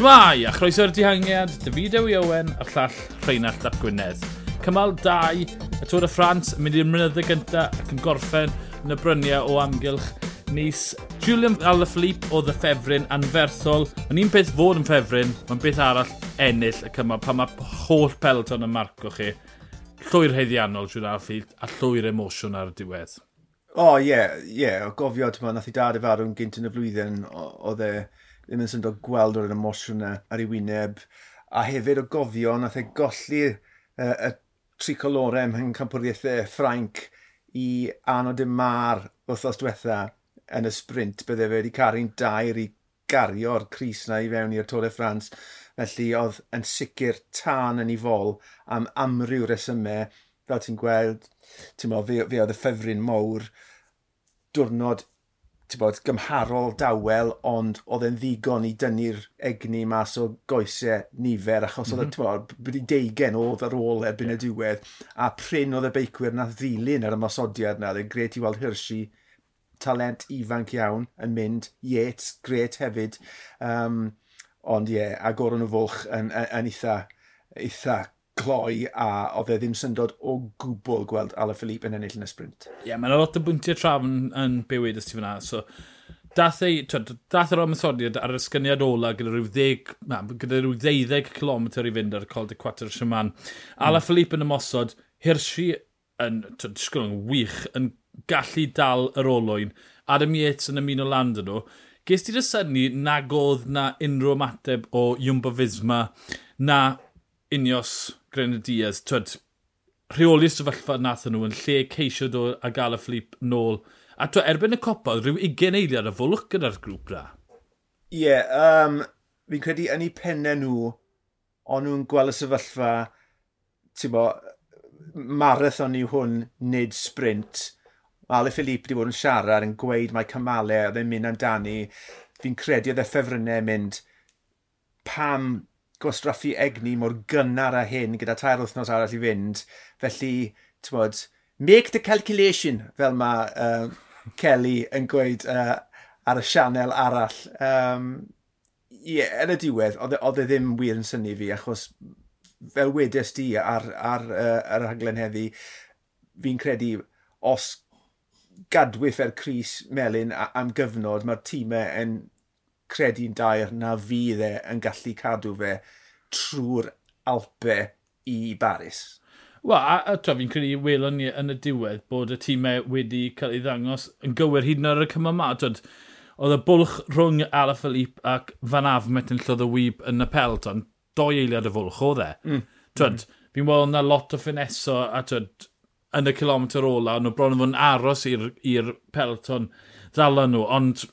Shmai, a chroeso'r dihangiad, David Ewi Owen a'r llall Rheinald Dap Gwynedd. Cymal 2, y Tôr y Ffrans yn mynd i'r mynyddau gyntaf ac yn gorffen yn y bryniau o amgylch Nis. Julian Alaphilippe oedd y ffefryn anferthol. Yn un peth fod yn ffefryn, mae'n beth arall ennill y cymal pan mae holl pelton yn marco chi. Llwyr heiddiannol Julian Alaphilippe a llwyr emosiwn ar y diwedd. O, oh, ie, yeah, ie. Yeah. O gofio, nath i dad y farw'n gynt yn y flwyddyn, oedd e... The ddim yn syndod gweld o'r emosiwn ar ei wyneb. A hefyd o gofio, nath e golli uh, y tricolorau ym mhencampwriaethau Ffrainc i Anod de Mar wrthos diwetha yn y sprint. Bydde fe wedi caru'n dair i gario'r Cris na i fewn i'r Tôl e Ffrans. Felly oedd yn sicr tân yn ei fol am amryw resymau. Fel ti'n gweld, ti'n meddwl, fe, fe oedd y ffefryn mowr diwrnod bod, gymharol dawel, ond oedd e'n ddigon i dynnu'r egni mas o goesau nifer, achos oedd e, mm -hmm. wedi deigen oedd ar ôl erbyn yeah. y diwedd, a pryn oedd y beicwyr na ddilyn ar y masodiad na, oedd gret i weld Hershey, talent ifanc iawn, yn mynd, Yates, gret hefyd, um, ond ie, yeah, agor yn y fwlch yn, yn, yn eitha, eitha gloi a oedd e ddim syndod o gwbl gweld Ala Philippe yn ennill yn y sprint. Ie, yeah, mae'n lot o bwyntiau traf yn, yn bywyd ysdi fyna. So, dath, ei, twyd, dath yr omethodiad ar y sgyniad ola gyda rhyw, ddeg, na, gyda rhyw 12 km i fynd ar y Col de Quater Siaman. Ala mm. Philippe yn ymosod, Hirsi yn, twyd, yn wych, yn gallu dal yr olwyn. Adam Yates yn ymuno land yn nhw. Ges dy syni nag oedd na unrhyw ymateb o Jumbo Fisma na Unios, Grenadiers, twyd, rheoli sefyllfa nath nhw yn lle ceisio do a gael y fflip nôl. A twyd, erbyn y copa, rhyw 20 eiliad y fwlwch gyda'r grŵp na. Ie, yeah, um, fi'n credu yn eu pennau nhw, ond nhw'n gweld y sefyllfa, ti'n bo, marathon yw hwn, nid sprint. Ale Philippe wedi bod yn siarad yn gweud mae cymalau oedd e'n mynd amdani. Fi'n credu oedd e ffefrynnau mynd pam gwastraffu egni mor gynnar a hyn gyda tair wythnos arall i fynd. Felly, ti'n bod, make the calculation, fel mae uh, Kelly yn gweud uh, ar y sianel arall. Um, yeah, yn y diwedd, oedd e, e ddim wir yn syni fi, achos fel wedes di ar, ar, uh, ar y rhaglen heddi, fi'n credu os gadwyff er Cris Melin am gyfnod, mae'r tîmau yn credu'n dair na fydd e yn gallu cadw fe trwy'r Alpe i Baris. Wel, a, a tro fi'n credu welon ni yn y diwedd bod y tîmau wedi cael ei ddangos yn gywir hyd yn oed y cymal ma. Twyd, oedd y bwlch rhwng Ala Philippe ac Van Afmet yn llodd y wyb yn y pelton, doi eiliad y fwlch oedd e. Mm. Twyd, mm. fi'n weld na lot o ffineso a twyd, yn y kilometr ola, nhw bron yn fod yn aros i'r pelton ddala nhw, ond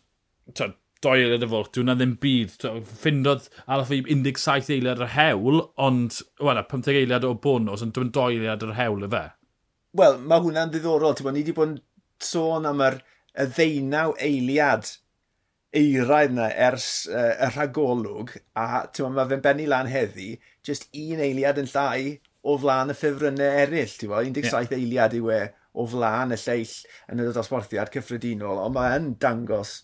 twyd, doi eiliad y fwlch, dwi'n ddim byd. Ffindodd Alaphib 17 eiliad yr hewl, ond, wel, 15 eiliad o bonus, ond dwi'n doi eiliad yr hewl y fe. Wel, mae hwnna'n ddiddorol. Ti'n bod, ni wedi bod yn sôn am yr y ddeunaw eiliad eiraidd yna ers uh, y rhagolwg, a ti'n mae fe'n benni lan heddi, just un eiliad yn llai o flaen y ffefrynnau eraill, ti'n bod, 17 yeah. eiliad i we o flaen y lleill yn y dosbarthiad cyffredinol, ond mae'n dangos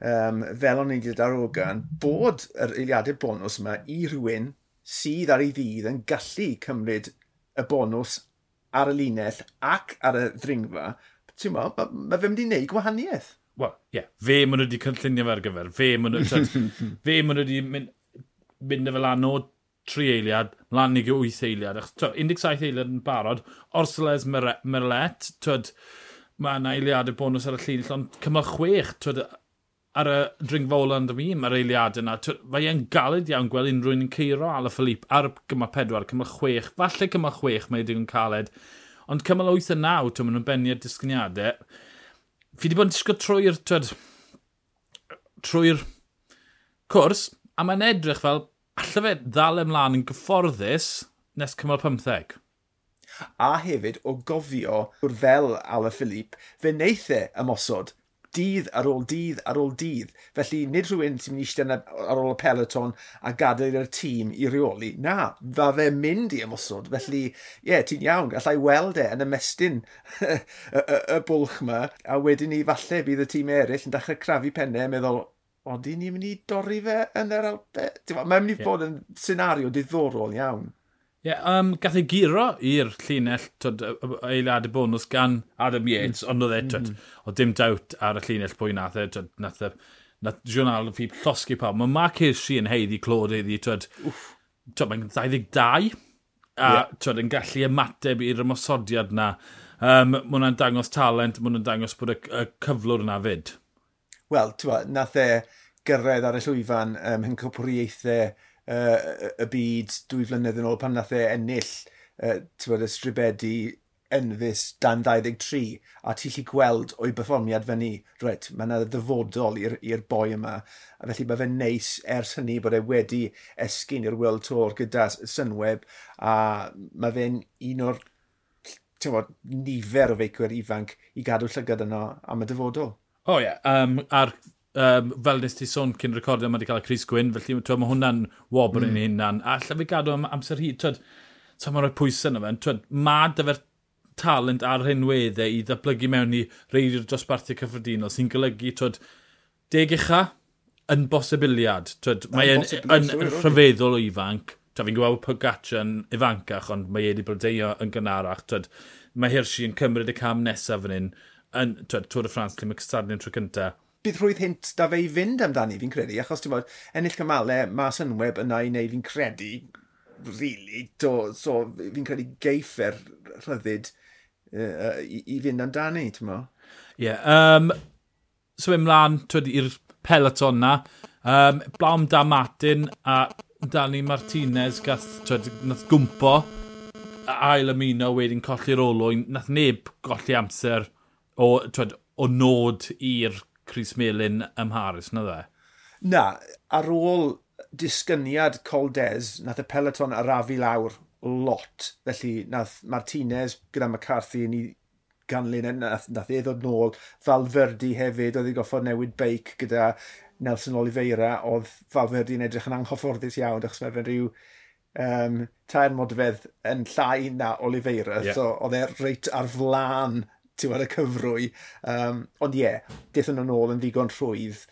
um, fel o'n i'n gilydd darogan, bod yr eiliadau bonus yma i rhywun sydd ar ei ddydd yn gallu cymryd y bonus ar y linell ac ar y ddringfa, ti'n mo, mae ma fe mynd i wneud gwahaniaeth. Wel, ie, yeah. fe maen nhw wedi cynllunio fe ar gyfer, fe maen nhw, fe maen nhw wedi mynd, mynd fel lan o tri eiliad, lan i gyw 8 eiliad. Ach, 17 eiliad yn barod, Orsoles Merlet, twyd, mae yna eiliadau bonus ar y llun, ond cymal chwech, twyd, ar y dringfa ola yn mi, mae'r eiliadau yna, mae e'n galed iawn gweld unrhyw un yn ceiro Ala Philippe ar cymal 4, cymal 6, falle cymal 6 mae wedi'n caled, ond cymal 8 a 9, ti'n mynd yn benni ar disgyniadau. Fi wedi bod yn disgo trwy'r trwy'r cwrs, a mae'n edrych fel, allai fe ddal ymlaen yn gyfforddus nes cymal 15 a hefyd o gofio wrth fel Ala Philippe, fe wneith e ymosod dydd ar ôl dydd ar ôl dydd. Felly, nid rhywun sy'n mynd i eistedd ar ôl y peloton a gadael i'r tîm i reoli. Na, fa fe mynd i ymosod. Felly, ie, yeah, ti'n iawn, gallai weld e yn ymestyn y, y, y bwlch yma. A wedyn ni, falle, bydd y tîm eraill yn dechrau crafu pennau, meddwl, ond ni'n mynd i dorri fe yn yr Alpe? Mae'n mynd i fod yn senario diddorol iawn. Ie, Yeah, um, gath ei giro i'r llinell twyd, eilad y bonus gan Adam mm. Yates, mm. ond oedd e, mm -hmm. o dim dawt ar y llinell pwy nath e, twyd, nath e, nath Jonal fi llosgu pawb. Mae Mark Hirschi yn heiddi clod iddi, twyd, twyd, mae'n 22, a yeah. twyd, yn gallu ymateb i'r ymosodiad na. Um, mae hwnna'n dangos talent, mae hwnna'n dangos bod y, y cyflwr yna fyd. Wel, ti'n nath e gyrraedd ar y llwyfan um, yn cwpwriaethau uh, y byd dwy flynedd yn ôl pan nath e ennill uh, y stribedi enfus dan 23 a ti'n lli gweld o'i berfformiad fe ni, reit, mae yna ddyfodol i'r boi yma a felly mae fe'n neis ers hynny bod e wedi esgyn i'r World Tour gyda synweb a mae fe'n un o'r bod, nifer o feicwyr ifanc i gadw llygad yno am y dyfodol. O oh, ie, yeah. um, a'r um, fel nes ti sôn cyn recordio, mae wedi cael y Cris Gwyn, felly twyd, mae hwnna'n wobr mm. yn hynna'n. A lle fi gadw am amser hyd, twyd, twyd, mae'n rhoi pwysau yna fe. Twyd, mae dyfer talent ar hyn weddau i ddatblygu mewn i reidi'r dosbarthu cyffredinol sy'n golygu, twyd, deg ucha yn bosibiliad. Twyd, mae yn, yn, yn rhyfeddol o ifanc. Ta fi'n gweld Pogacar yn ifancach, ond mae wedi blodeio yn gynharach. Twyd, mae Hershey yn cymryd y cam nesaf fan hyn, yn twyd, Tôr y Ffrans, lle mae cystadlu'n tro cyntaf bydd rhwydd hint da fe i fynd amdani, fi'n credu, achos ti'n bod, ennill cymalau, mas yn web yna i neu fi'n credu, really, do, so fi'n credu geiffer rhyddid uh, i, i fynd amdani, ti'n mo? Ie, yeah, um, so ymlaen, twyd, i'r peloton na, um, Blom da Martin a Dani Martinez gath, twyd, nath gwmpo, ail ymuno wedyn colli'r olwyn, nath neb golli amser o, twyd, o nod i'r Chris Melin ym Mharis, na dde? Na, ar ôl disgyniad Coldez, nath y peloton arafu lawr lot. Felly, nath Martinez gyda McCarthy yn ei ganlun, e, nath, nath e ddod nôl. Falferdi hefyd, oedd ei goffod newid beic gyda Nelson Oliveira, oedd Falferdi yn edrych yn anghyfforddus iawn, achos mae fe'n rhyw um, tair modfedd yn llai na Oliveira, yeah. so oedd e reit ar flan ti'n gwybod, y cyfrwy. Um, ond ie, yeah, dethon nhw'n ôl yn ddigon rhwydd.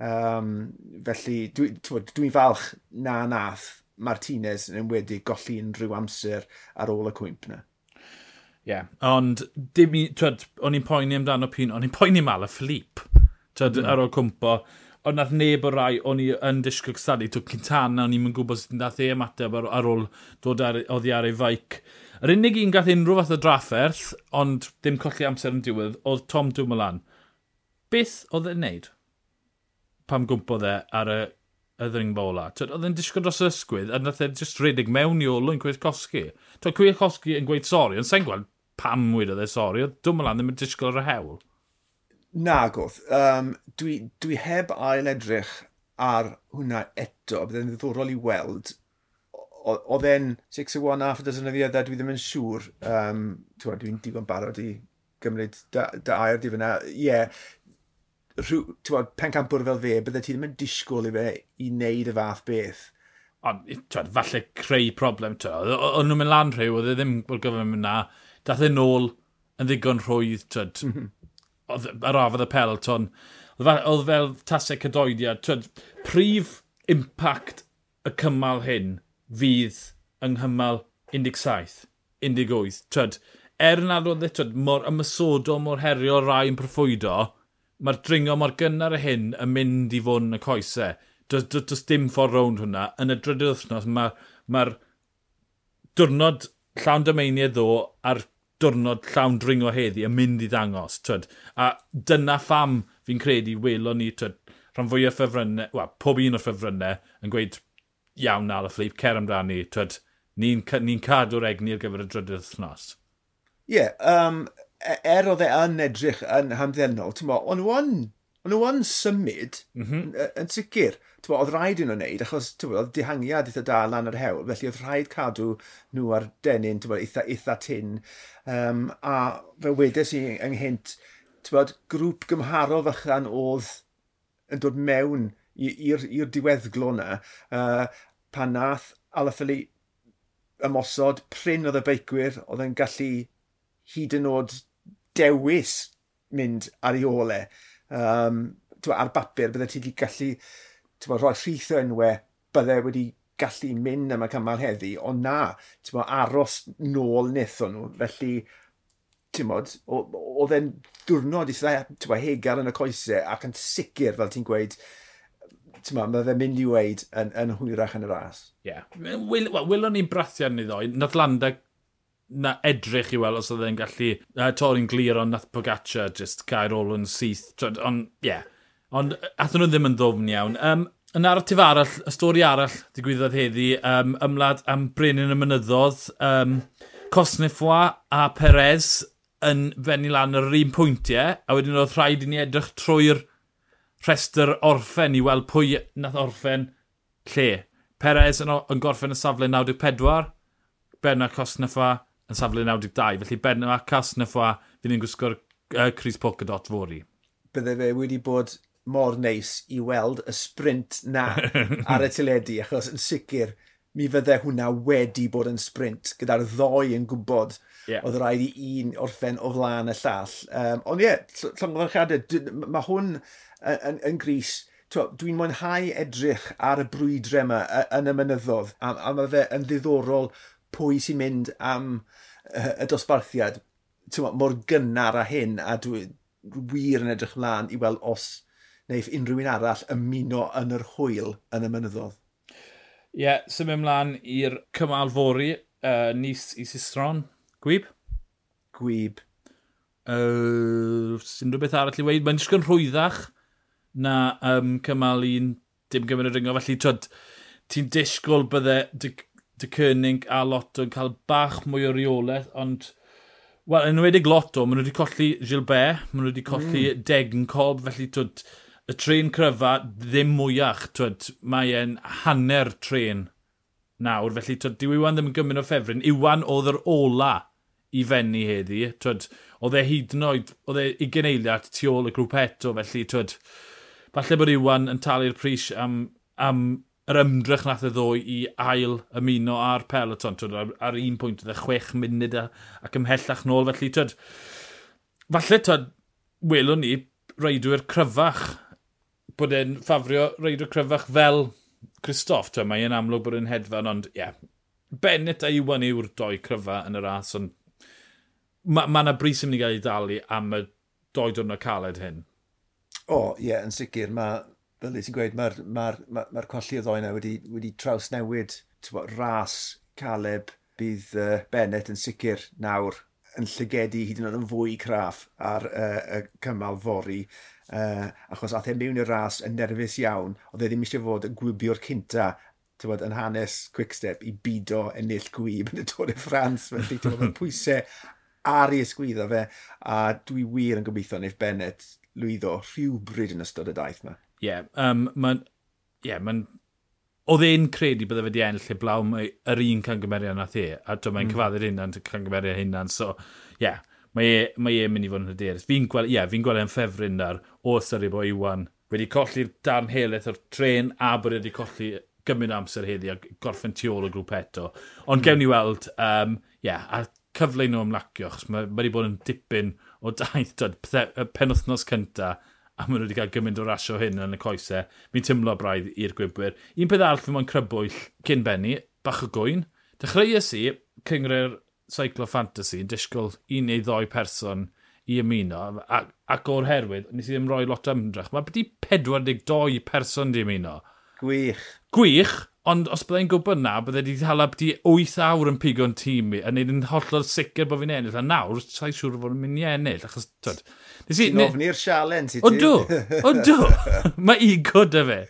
Um, felly, dwi'n dwi, dwi falch na nath Martinez yn wedi golli unrhyw amser ar ôl y cwymp na. Ie, yeah. ond dim i, twed, o'n i'n poeni amdano pyn, o'n i'n poeni mal y Philippe, twed, mm. ar ôl cwmpo. Ond nath neb o rai, o'n i yn disgwyl cystadlu, twyd Cintana, o'n i'n gwybod sut nath e ymateb ar, ar ôl dod ar, oddi ar ei faic. Yr unig un gath unrhyw fath o drafferth, ond ddim colli amser yn diwedd, oedd Tom Dumoulin. Beth oedd e'n neud pam gwmpodd e ar y, y ddringfa ola? Oedd e'n disgwyl dros y ysgwydd, a nath e just redig mewn i olwyn Cwiatkowski. Toedd Cosgi yn gweud sori, ond sa'n gweld pam wedodd e sori, oedd Dumoulin ddim yn disgwyl ar y hewl. Na, goth. Um, dwi, dwi heb ail edrych ar hwnna eto, bydd e'n ddiddorol i weld oedd e'n 6 o 1 half a dozen o ddiaddau, dwi ddim yn siŵr. Um, dwi'n digon barod i gymryd dy air di fyna. Ie, yeah, rhyw, tywad, pencampwr fel fe, bydde ti ddim yn disgwyl i fe i wneud y fath beth. Ond, tywad, falle creu problem. O'n nhw'n mynd lan rhyw, oedd e ddim bod gyfer mynd na. Dath e'n ôl yn ddigon rhwydd, tywad. Mm -hmm. Ar rafodd y pelton. Oedd fel tasau cydoediad. Tywad, prif impact y cymal hyn – fydd yng nghymal 17, 18. Twyd, er nad oedd e mor ymysodol, mor herio rai yn proffwydo, mae'r dringo mor gynnar y hyn yn mynd i fod yn y coesau. Does, does, does dim ffordd rownd hwnna. Yn y drydydd wythnos, mae'r ma, ma diwrnod llawn dymeiniau ddo a'r diwrnod llawn dringo heddi yn mynd i ddangos. Twyd. A dyna pham fi'n credu welon ni twyd, rhan fwy o ffefrynnau, wel, pob un o'r ffefrynnau yn gweud iawn na, y fflip, cer amdani, twyd, ni'n ni cadw'r egni ar gyfer y drydydd wythnos. Ie, yeah, um, e-, er oedd e yn edrych yn hamddenol, ti'n bo, ond o'n Ond nhw yn symud mm -hmm. yn, yn sicr. Bo, oedd rhaid i nhw'n wneud, achos bo, oedd dihangiad eitha da lan yr hewl, felly oedd rhaid cadw nhw ar denyn bo, eitha, eitha tyn. Um, a fe wedes i ynghynt, bo, grŵp gymharol fychan oedd yn dod mewn i'r diweddglo yna, uh, pan nath Alaphili ymosod, pryn oedd y beicwyr, oedd yn gallu hyd yn oed dewis mynd ar ei ole. Um, twa, ar bapur, bydde ti wedi gallu twa, rhoi rhith o enwau, bydde wedi gallu mynd am y cymal heddi, ond na, twa, aros nôl wnaethon nhw. Felly, tymod, oedd e'n diwrnod eitha hegar yn y coesau ac yn sicr, fel ti'n gweud, ma, mae fe mynd i weid yn, yn hwyrach yn y ras. Ie. Yeah. Wil, well, Wylwn ni brathiad ni ddoe. Nath Landa na edrych i weld os oedd e'n gallu uh, torri'n glir ond nath Pogaccia just cael ôl yn syth. Ond, ie. Yeah. Ond athyn nhw ddim yn ddofn iawn. Um, yn narratif arall, y stori arall digwyddodd heddi, um, ymlad am Brenin y Mynyddodd, um, Cosnefwa a Perez yn fenni lan yr un pwyntiau, a wedyn oedd rhaid i ni edrych trwy'r rhestr orffen i weld pwy nath orffen lle. Perez yn, yn gorffen y safle 94, Bernard Cosneffa yn safle 92. Felly Bernard Cosneffa fydd ni'n gwisgo'r uh, Chris Polkadot fori. Bydde fe wedi bod mor neis i weld y sprint na ar y teledu, achos yn sicr mi fydde hwnna wedi bod yn sprint gyda'r ddoi yn gwybod yeah. oedd rhaid i un orffen o flaen y llall. Um, ond ie, yeah, llongyfarchiadau, mae hwn yn, yn, gris dwi'n mwynhau edrych ar y brwydre yma yn y mynyddodd a, a mae fe yn ddiddorol pwy sy'n mynd am uh, y dosbarthiad ma, mor gynnar a hyn a dwi wir yn edrych mlaen i weld os neu unrhyw un arall ymuno yn yr hwyl yn y mynyddodd. Ie, yeah, symud ymlaen i'r cymal fori, uh, nis i Sistron. Gwyb? Gwyb. Uh, Sy'n rhywbeth arall i weid, mae'n disgyn rhwyddach na um, cymal un dim gymryd y ringo. Felly, twyd, ti'n disgwyl bydde dy, dy Cynnig a Lotto yn cael bach mwy o reolaeth, ond... Wel, yn wedi Lotto, maen nhw wedi colli Gilbert, maen nhw wedi colli mm. Degn Cob, felly twyd, y tren cryfa ddim mwyach, twyd, mae e'n hanner tren nawr, felly twyd, dyw Iwan ddim yn gymryd o ffefryn. Iwan oedd yr ola i fenni heddi. Twyd, oedd e hyd yn oed, oedd e i eiliad tu ôl y grŵp eto, felly twyd, falle bod Iwan yn talu'r pris am, am yr ymdrech nath y ddwy i ail ymuno a'r peloton, twyd, ar, ar un pwynt oedd e chwech munud a, ac ymhellach nôl, felly twyd, falle twyd, welwn ni reidwyr cryfach, bod e'n ffafrio reidwyr cryfach fel Christoph, twyd, mae e'n amlwg bod e'n hedfan, ond ie, yeah, Bennett a Iwan yw'r doi cryfa yn y ras, ond mae ma yna bris yn mynd i gael ei dalu am y doi diwrnod caled hyn. O, oh, ie, yeah, yn sicr. Mae, fel ti'n gweud, mae'r ma ma, ma colli o ddoena wedi, wedi, traws newid bo, ras Caleb bydd uh, Bennett yn sicr nawr yn llygedi hyd yn oed yn fwy craff ar uh, y cymal fori uh, achos ath e mewn i'r ras yn nerfus iawn oedd e ddim eisiau fod yn gwybio'r cynta bod, yn hanes Quickstep i bido ennill gwyb yn y Tôr y Ffrans felly bod yn pwysau ar ei ysgwyddo fe, a dwi wir yn gobeithio wneud Bennett lwyddo rhywbryd yn ystod y daith yma. Ie, yeah, um, mae'n... Yeah, ma Oedd e'n credu bydde fe di ennill lle blaw yr un cangymeriad nath e, a dwi'n mae'n mm. cyfaddu'r hynna'n cangymeriad hynna'n, so, ie, yeah, e, mae e'n e mynd i fod yn hyderus. Fi'n gweld, ie, yeah, fi'n gweld e'n ffefryn ar o Sari Bo Iwan wedi colli'r darn helaeth o'r tren a bod e wedi colli gymryd amser heddi a gorffen tu ôl y grŵp eto. Ond mm. gewn ni weld, um, yeah, a cyfle nhw ymlacio, achos mae wedi bod yn dipyn o daith, dod, penwthnos cynta, a maen nhw wedi cael gymaint o rasio hyn yn y coesau. Fi'n tymlo braidd i'r gwybwyr. Un peth arall fi mo'n crybwyll cyn benni, bach o gwyn. Dechreuais i, cyngre'r Cyclo Fantasy, yn disgwyl un neu ddoi person i ymuno, ac, o'r herwydd, nes i ddim roi lot o ymdrech. Mae wedi 42 person di ymuno. Gwych. Gwych, Ond os byddai'n gwybod na, byddai wedi hala byddi 8 awr yn pigo'n tîm mi, a neud yn hollol sicr bod fi'n ennill. A nawr, sa'i siŵr fod yn mynd i ennill, achos... Twyd. Ti'n ofni'r sialen, ti ti? O dw, o dw, Mae ego dy fe.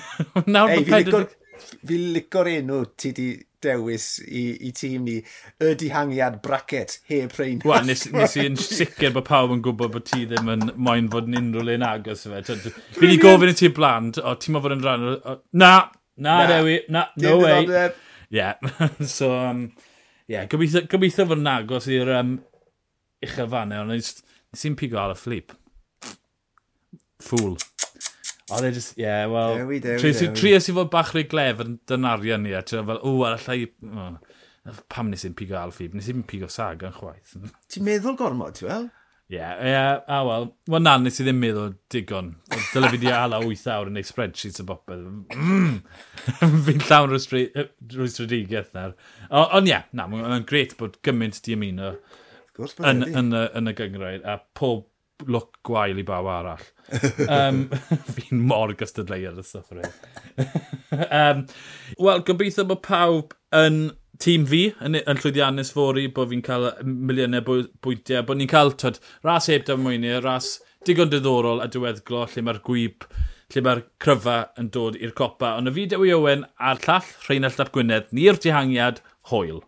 nawr Ei, fi pedwar... Fi licor enw ti di dewis i, i tîm ni y dihangiad bracket heb rhain. Wel, nes, nes i'n sicr bod pawb yn gwybod bod ti ddim yn moyn fod yn unrhyw le'n agos fe. Fi'n i gofyn i ti blant, o, ti'n fod yn rhan... O, na, Na, na. Dewi, na, no way. Ie, yeah. so, um, yeah, gobeithio, gobeithio fod yn agos i'r um, uchel uchafannau, e, ond nes i'n pigo ar y fflip. Fool. Oedd e just, yeah, well... Dewi, dewi, tri, dewi. Trias i fod bach rei glef yn dynarion ni, a ti'n fel, o, allai... Oh, pam nes i'n pigo ar fflip? Nes i'n pigo sag yn chwaith. Ti'n meddwl gormod, ti'n fel? Ie, yeah, yeah, a wel, wel na, nes i ddim meddwl digon. Dyle fi di ala 8 awr yn ei spreadsheets y bopeth. Mm! Fi'n llawn rwy'n strategaeth nawr. Ond ie, yeah, na, mae'n gret bod gymaint di ymuno yn, yn, yn, y gyngrair a pob look gwael i baw arall. um, Fi'n mor gystadleu ar y syffrau. um, Wel, gobeithio bod pawb yn tîm fi yn, yn llwyddiannus fori bod fi'n cael miliynau bwyntiau, bod ni'n cael twyd, ras heb dan ras digon diddorol a diweddglo lle mae'r gwyb, lle mae'r cryfa yn dod i'r copa. Ond y fideo i Owen a'r llall Rheinald Ap Gwynedd, ni'r dihangiad, hwyl.